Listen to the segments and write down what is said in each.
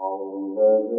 أكان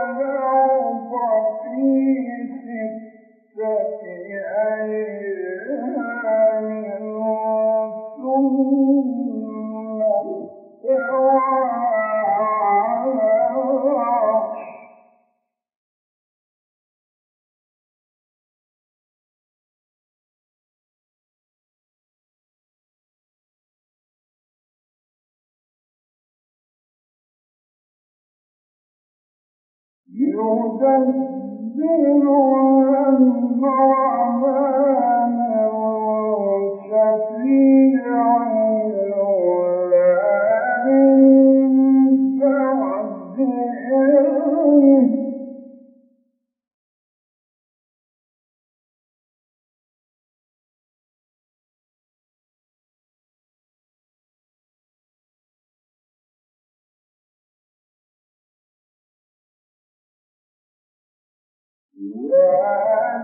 يدبر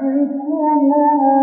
إليه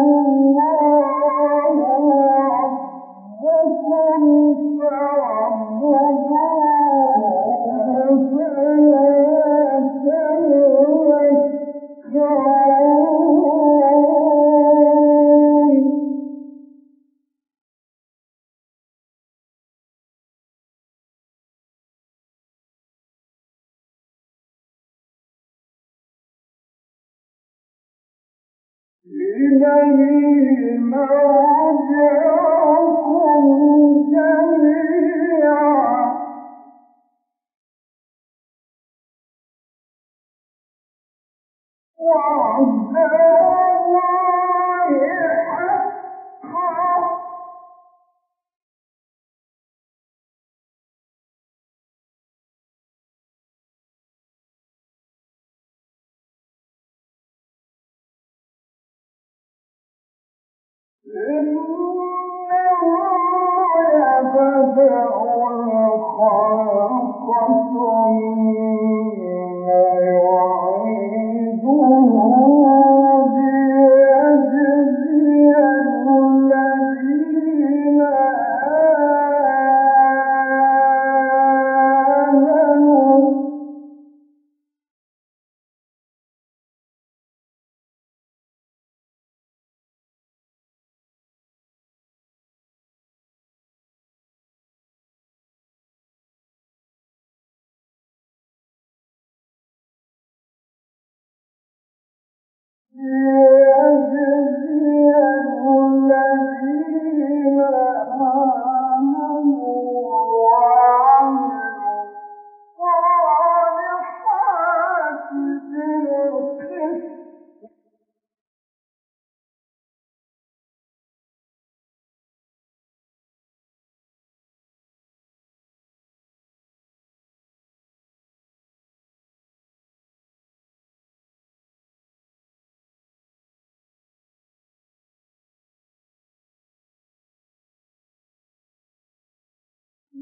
there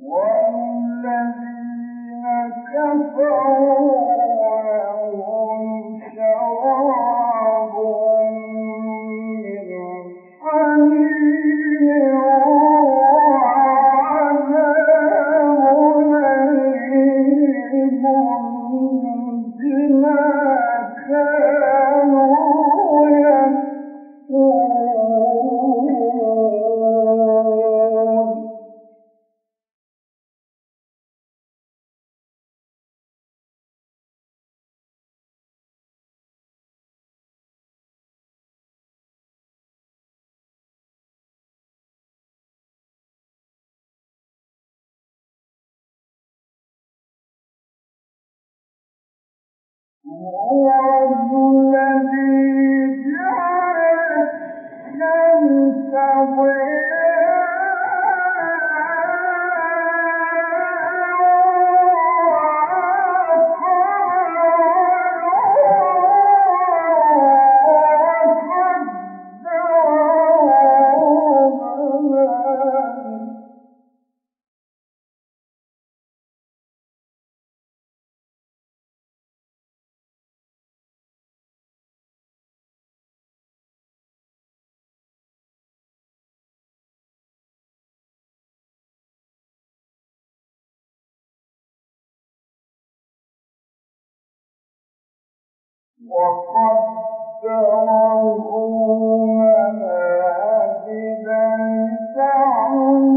والذين كفروا وقدره منازل لتعلموا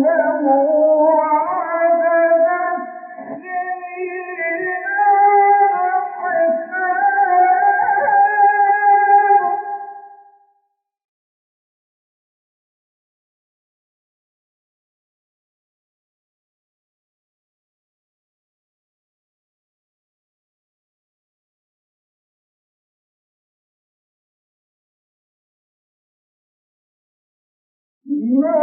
ما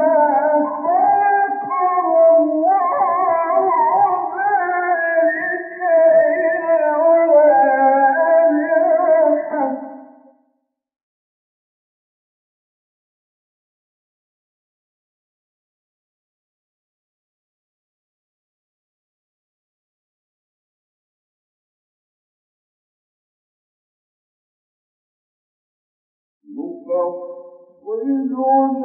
الله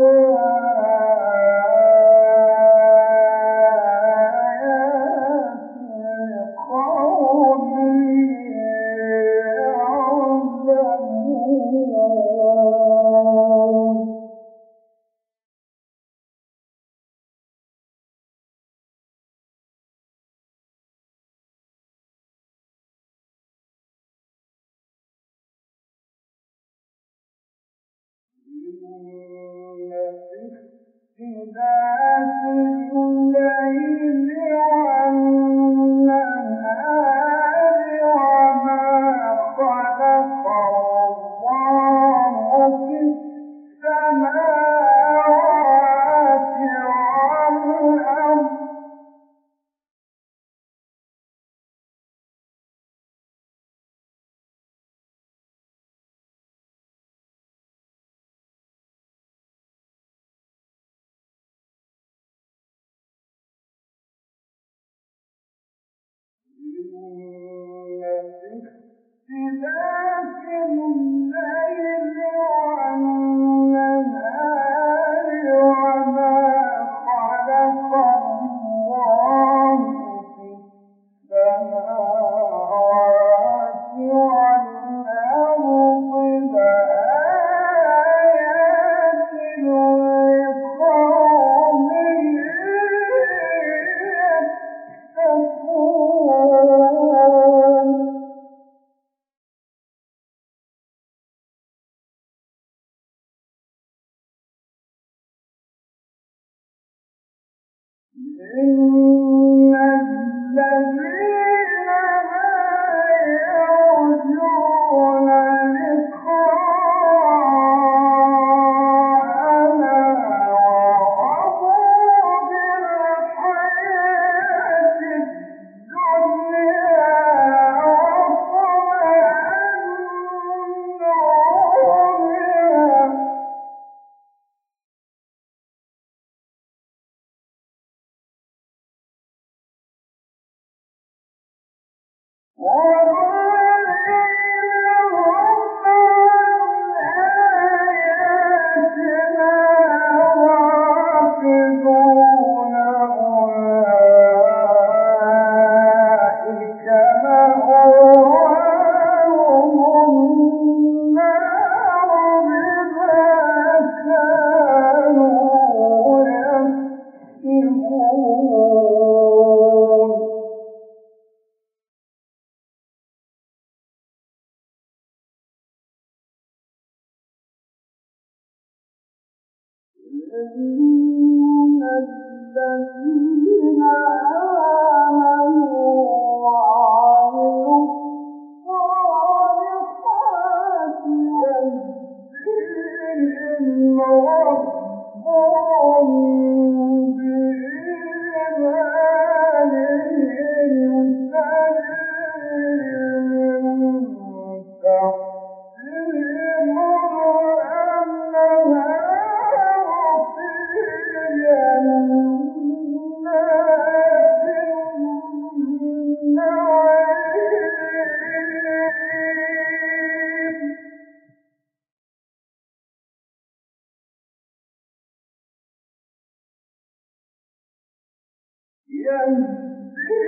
وآخر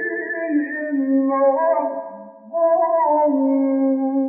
دعواهم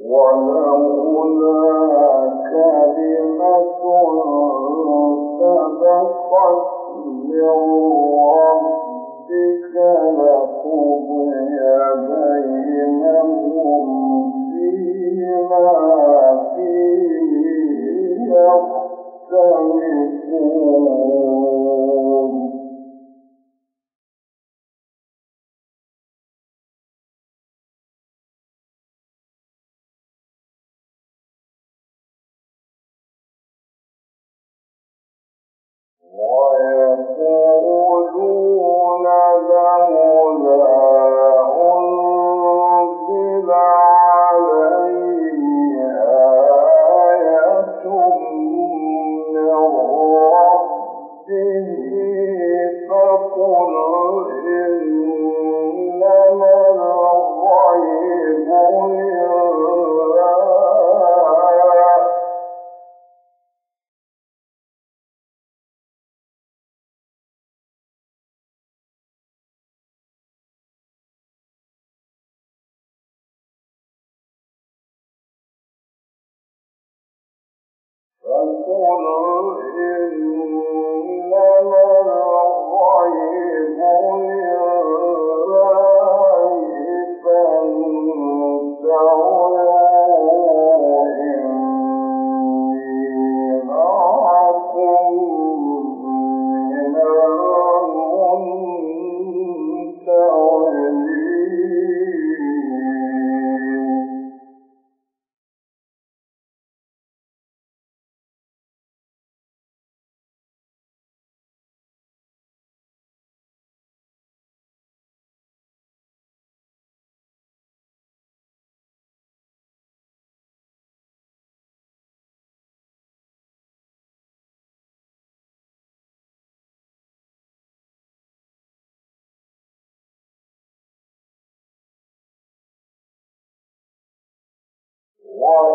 ولولا كلمة سبقت من ربك يختلفون.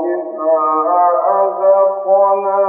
إذا أذقناه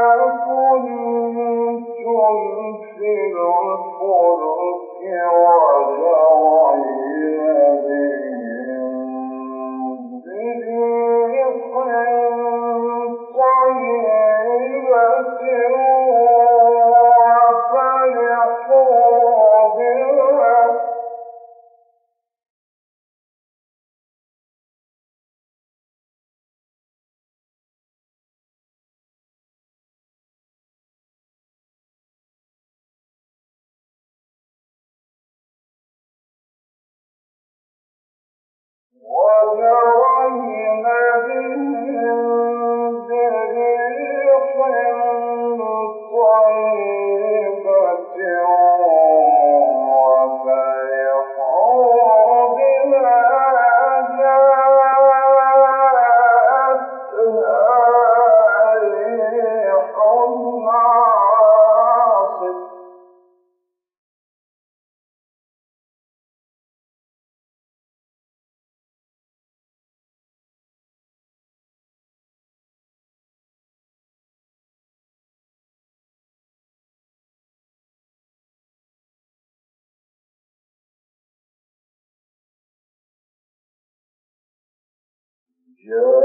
الله Yeah.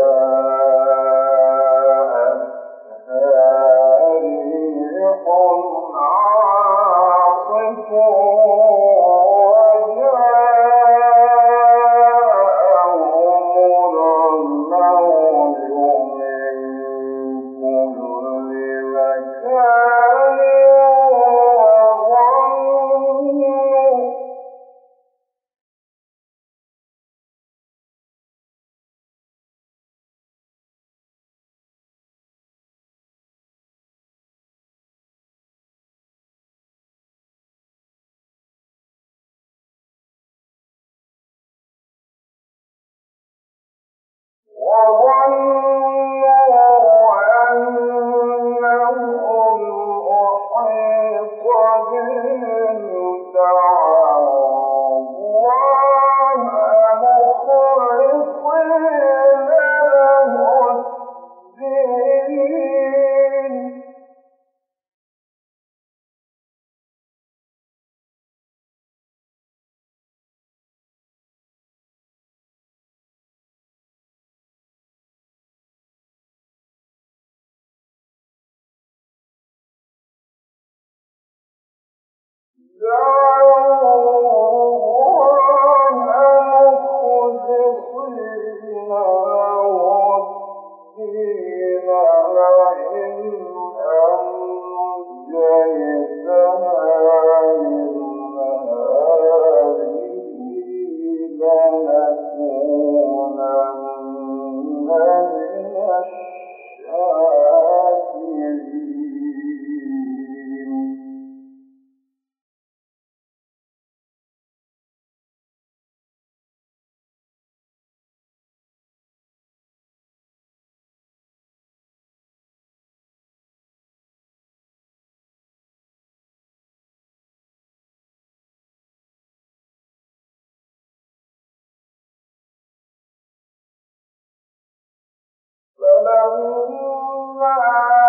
وَإِنَّا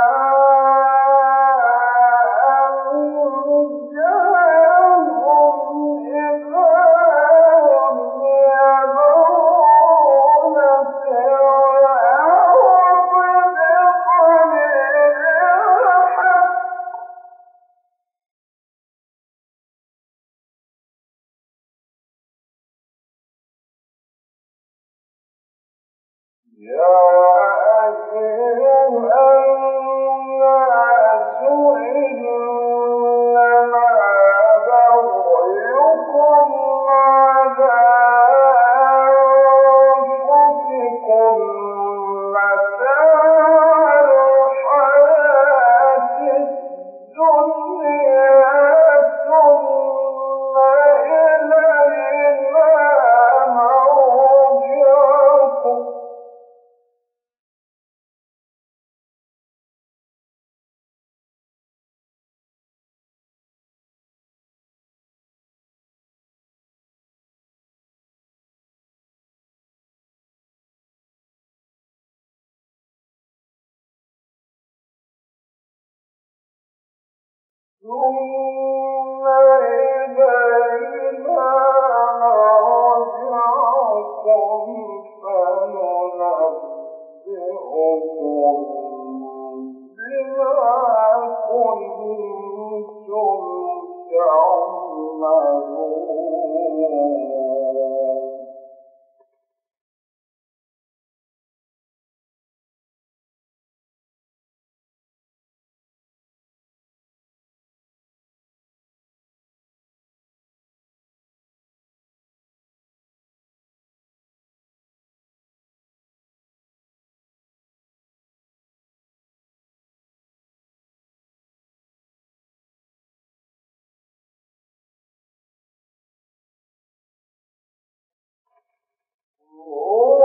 của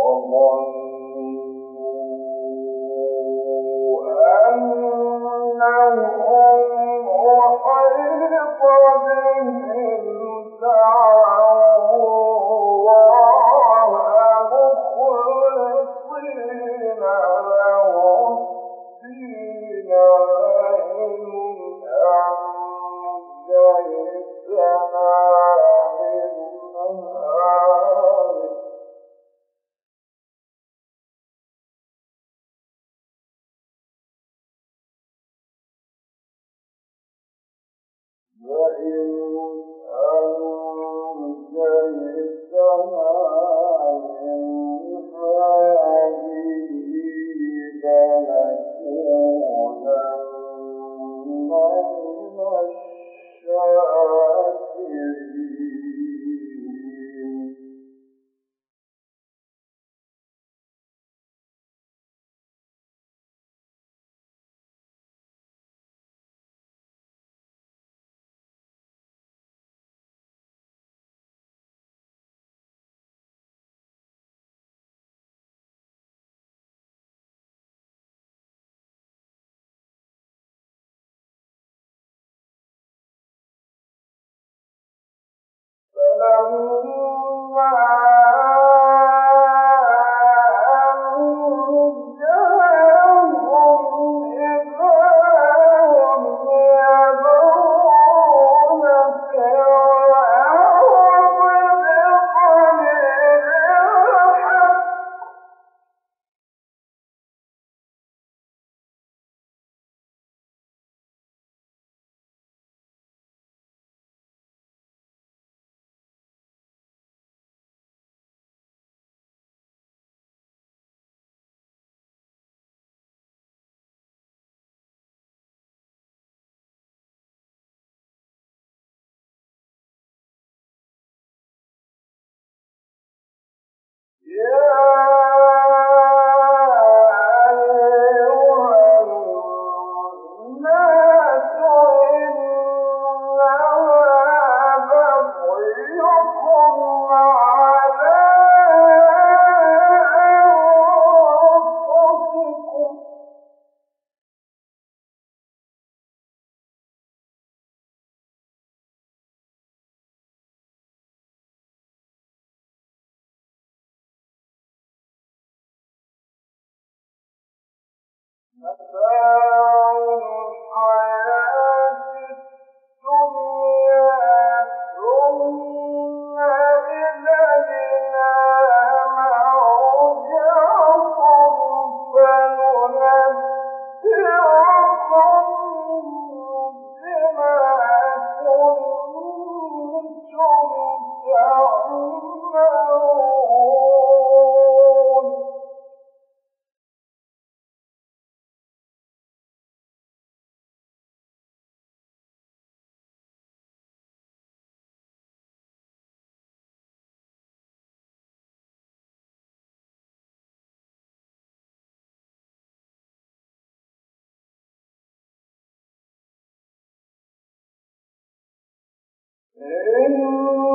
فينا ولا you.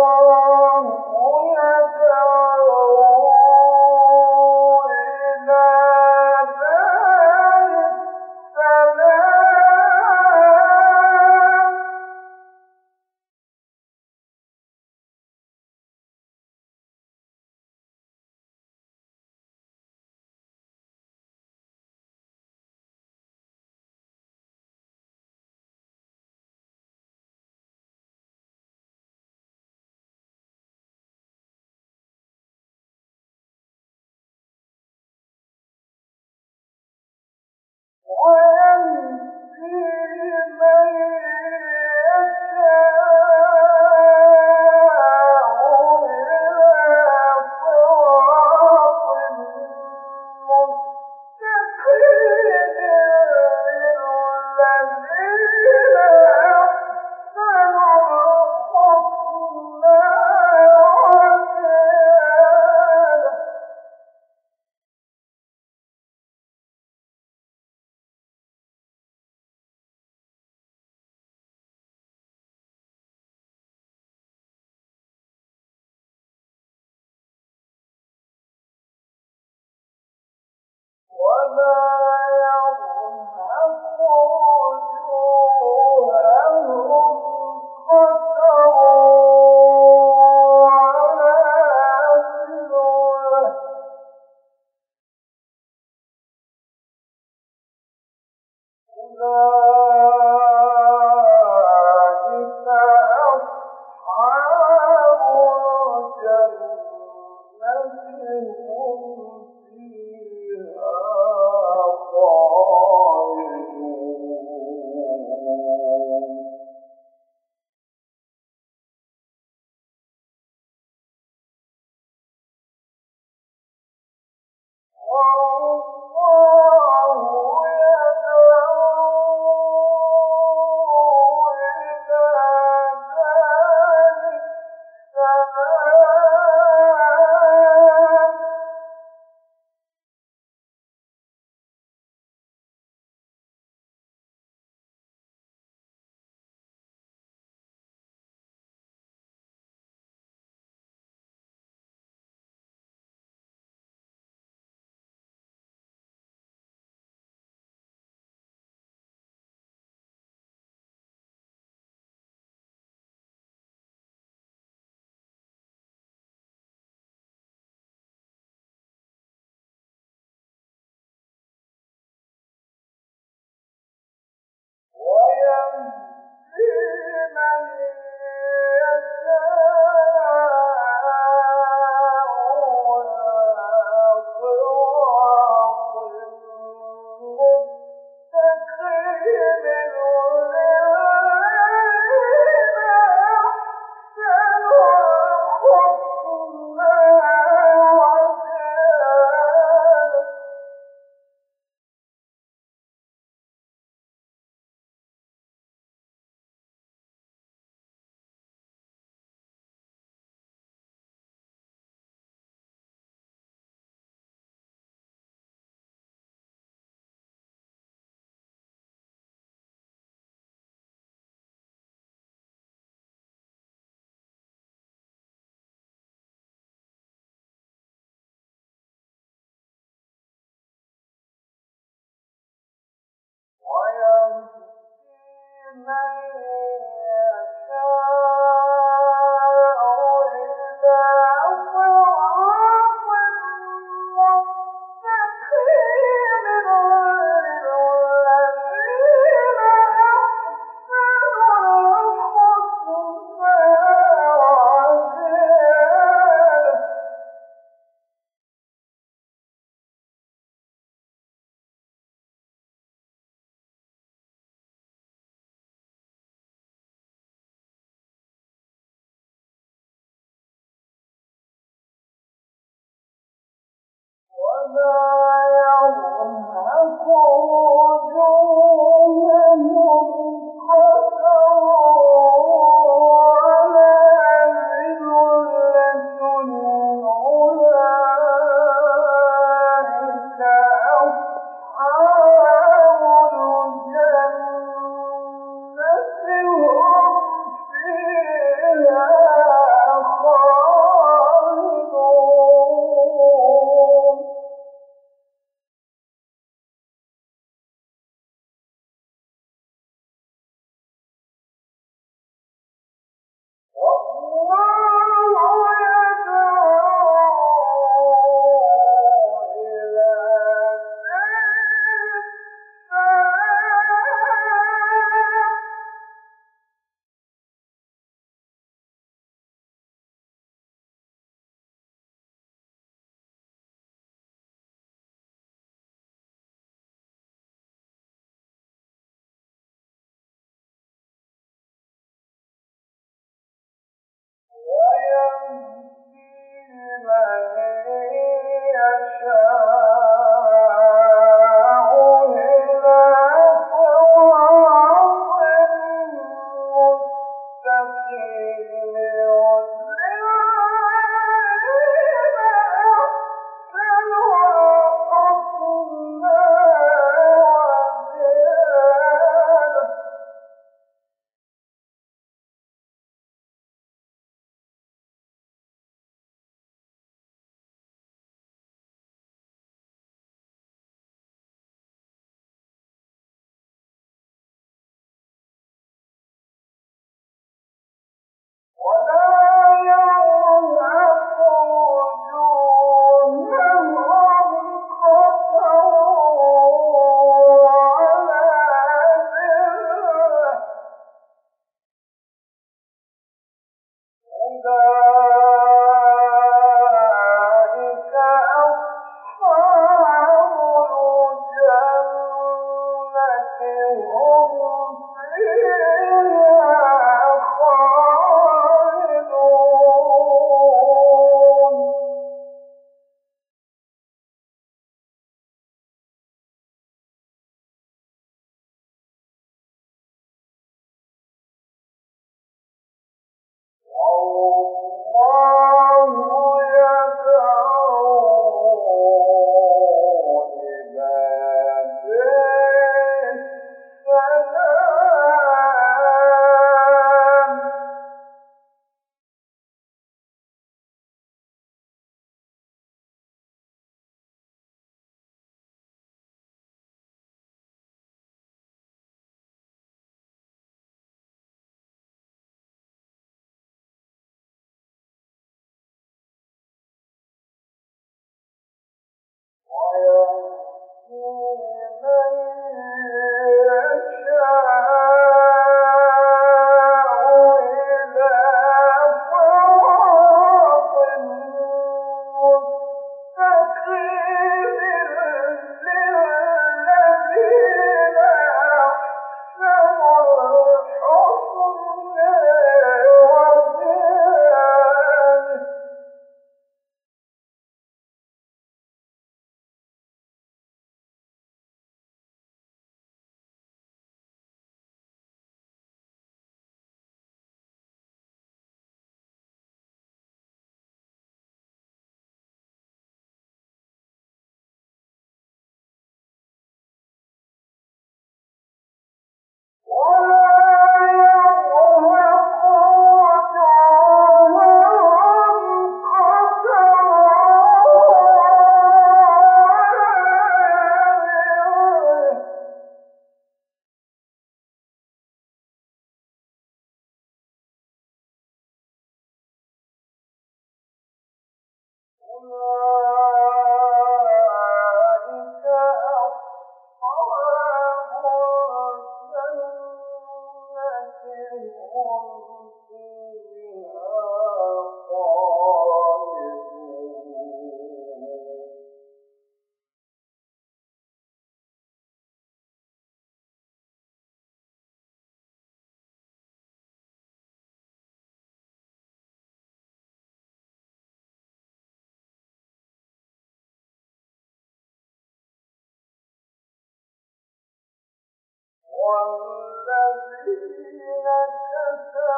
القرآن 嗯嗯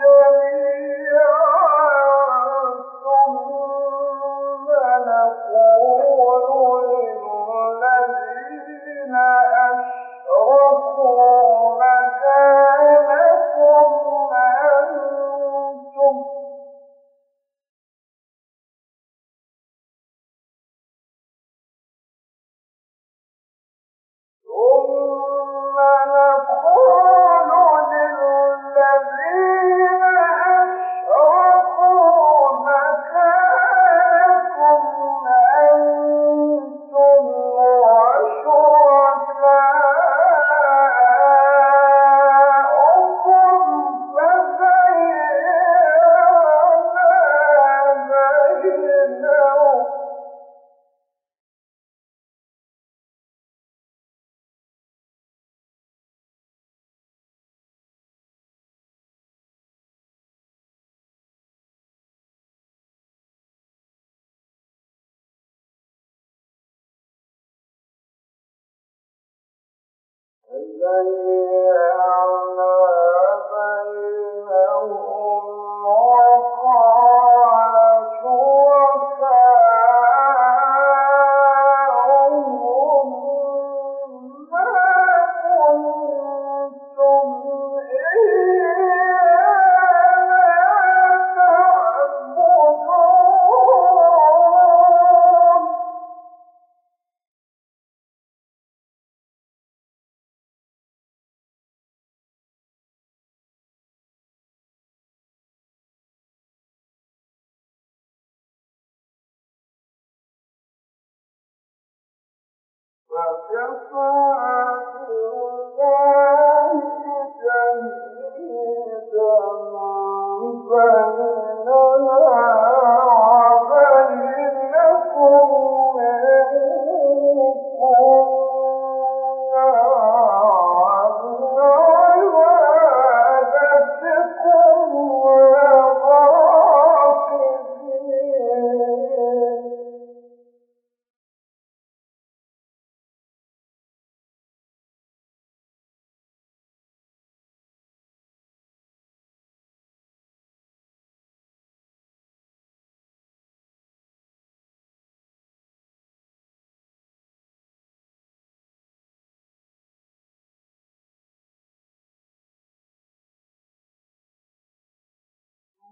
جميعا ثم نقول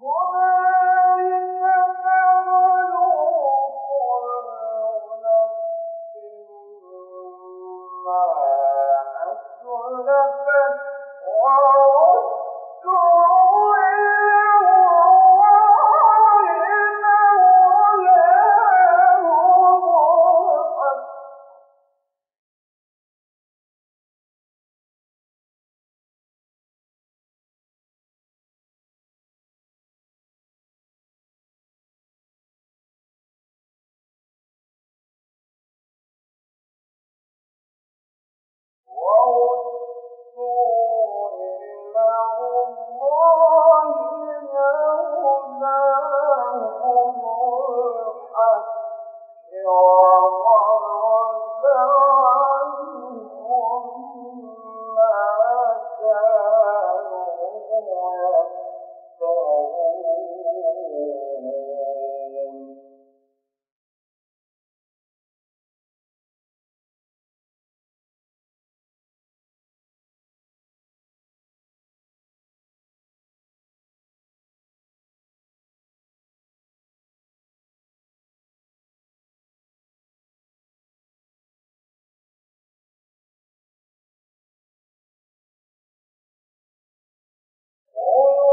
More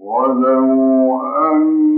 ولو أن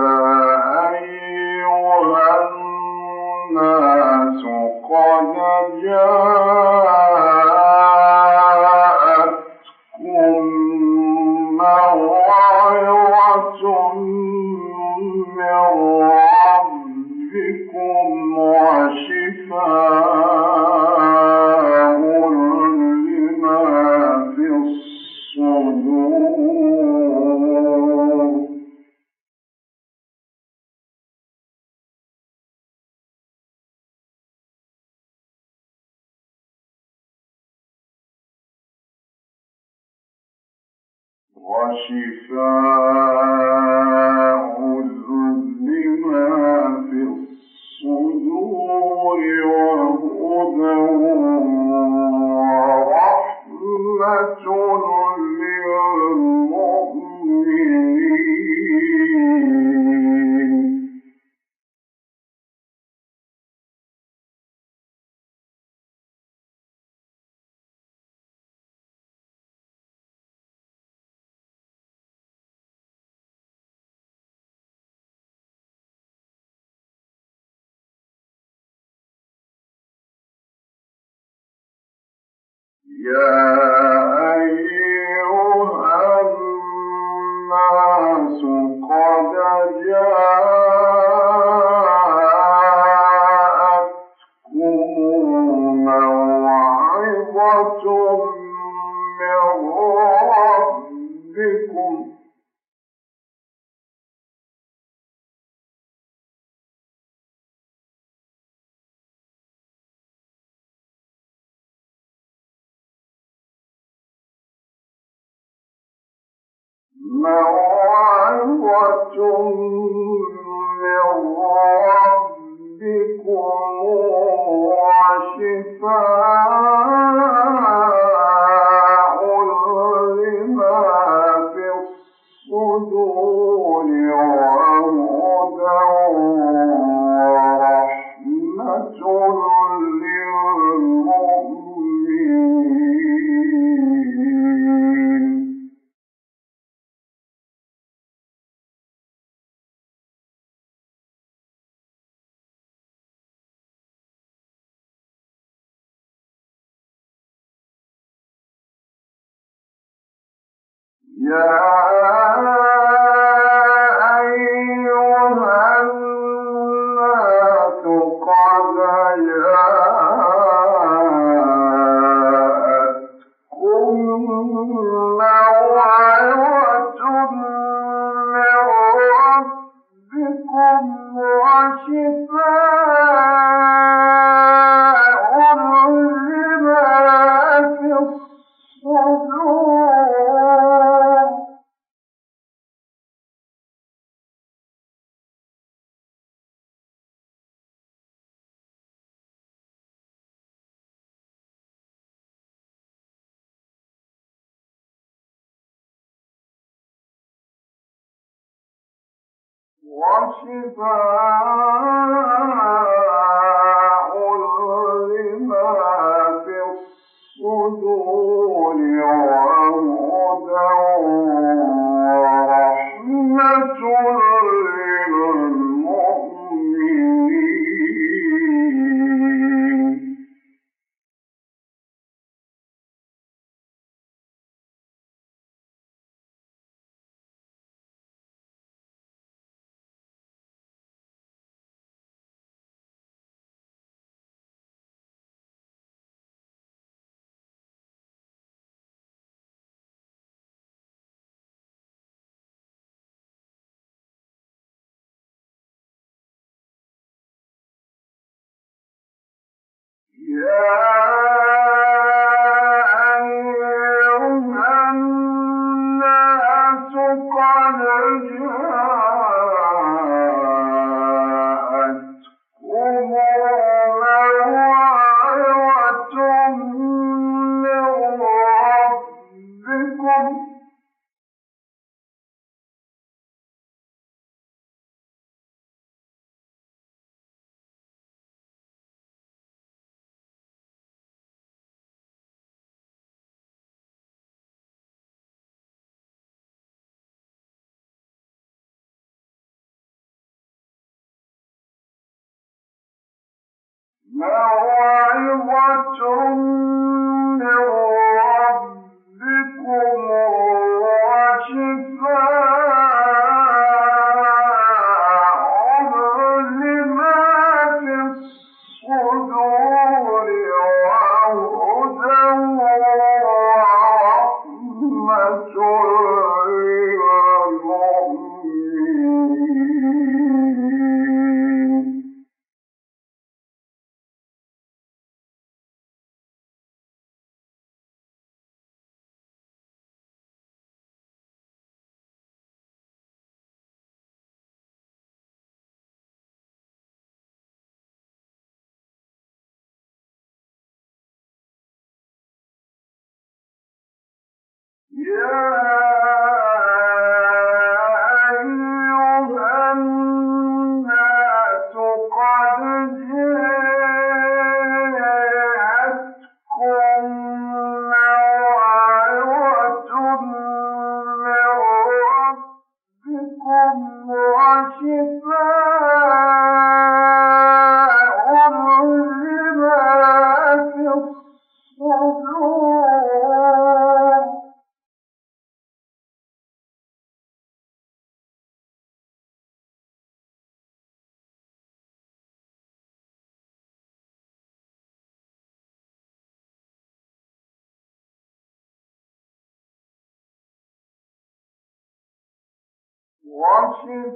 Yeah. موعظة يا Shiva موعظة Muslims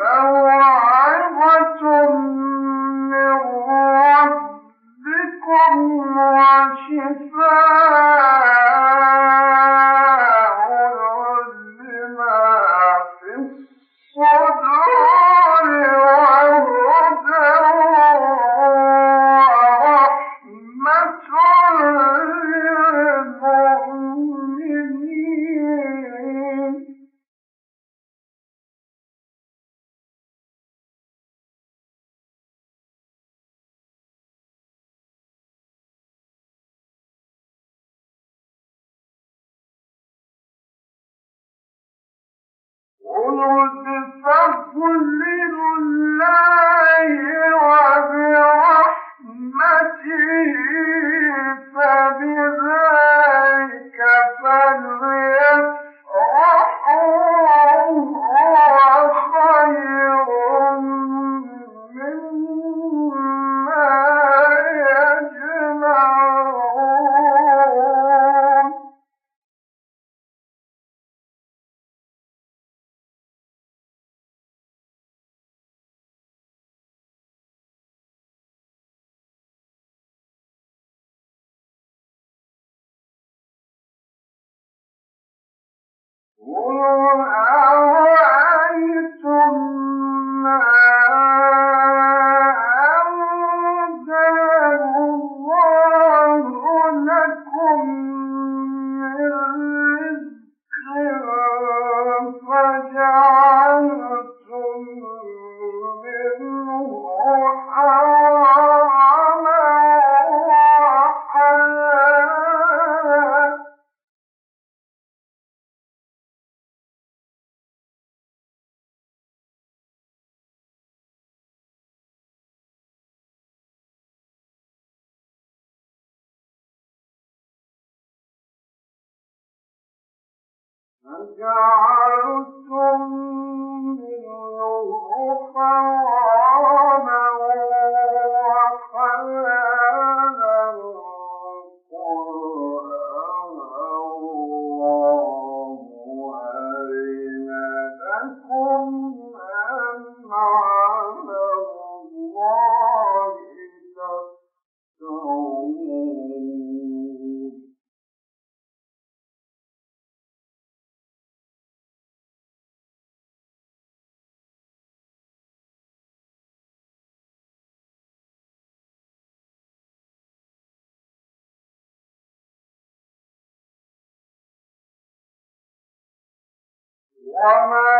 Well, Whoa! وما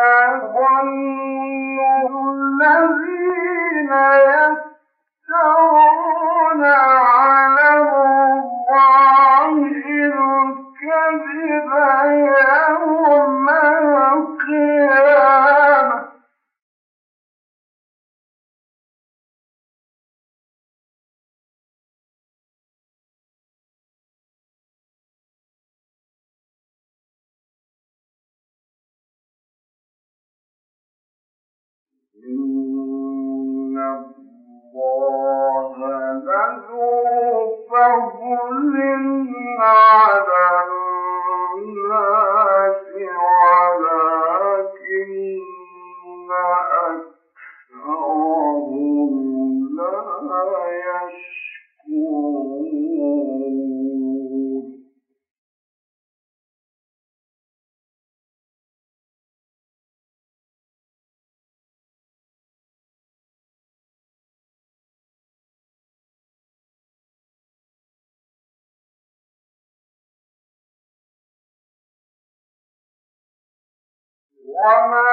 وما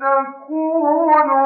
تكون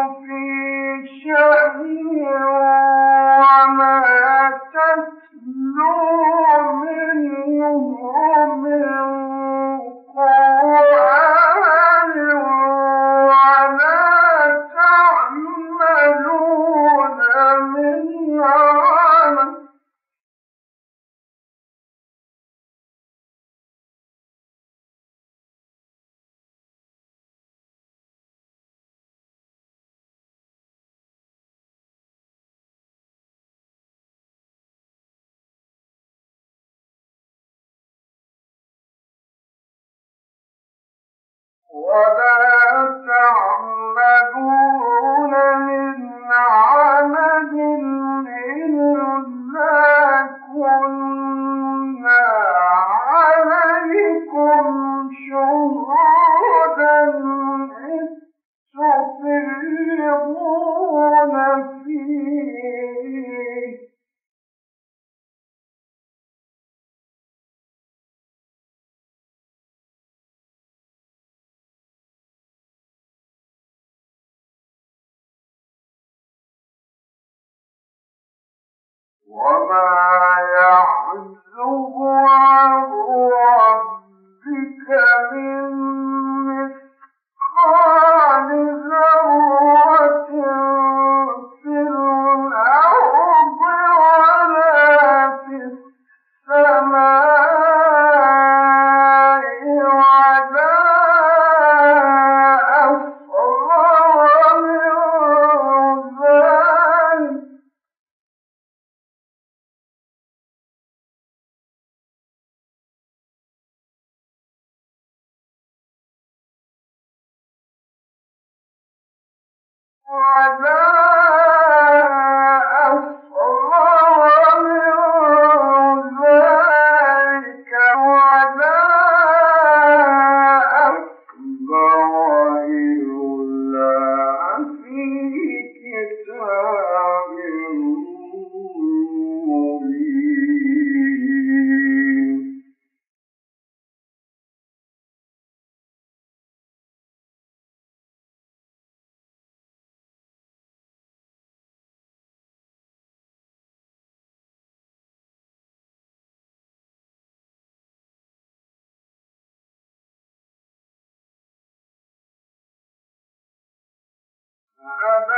ألا إن عذاب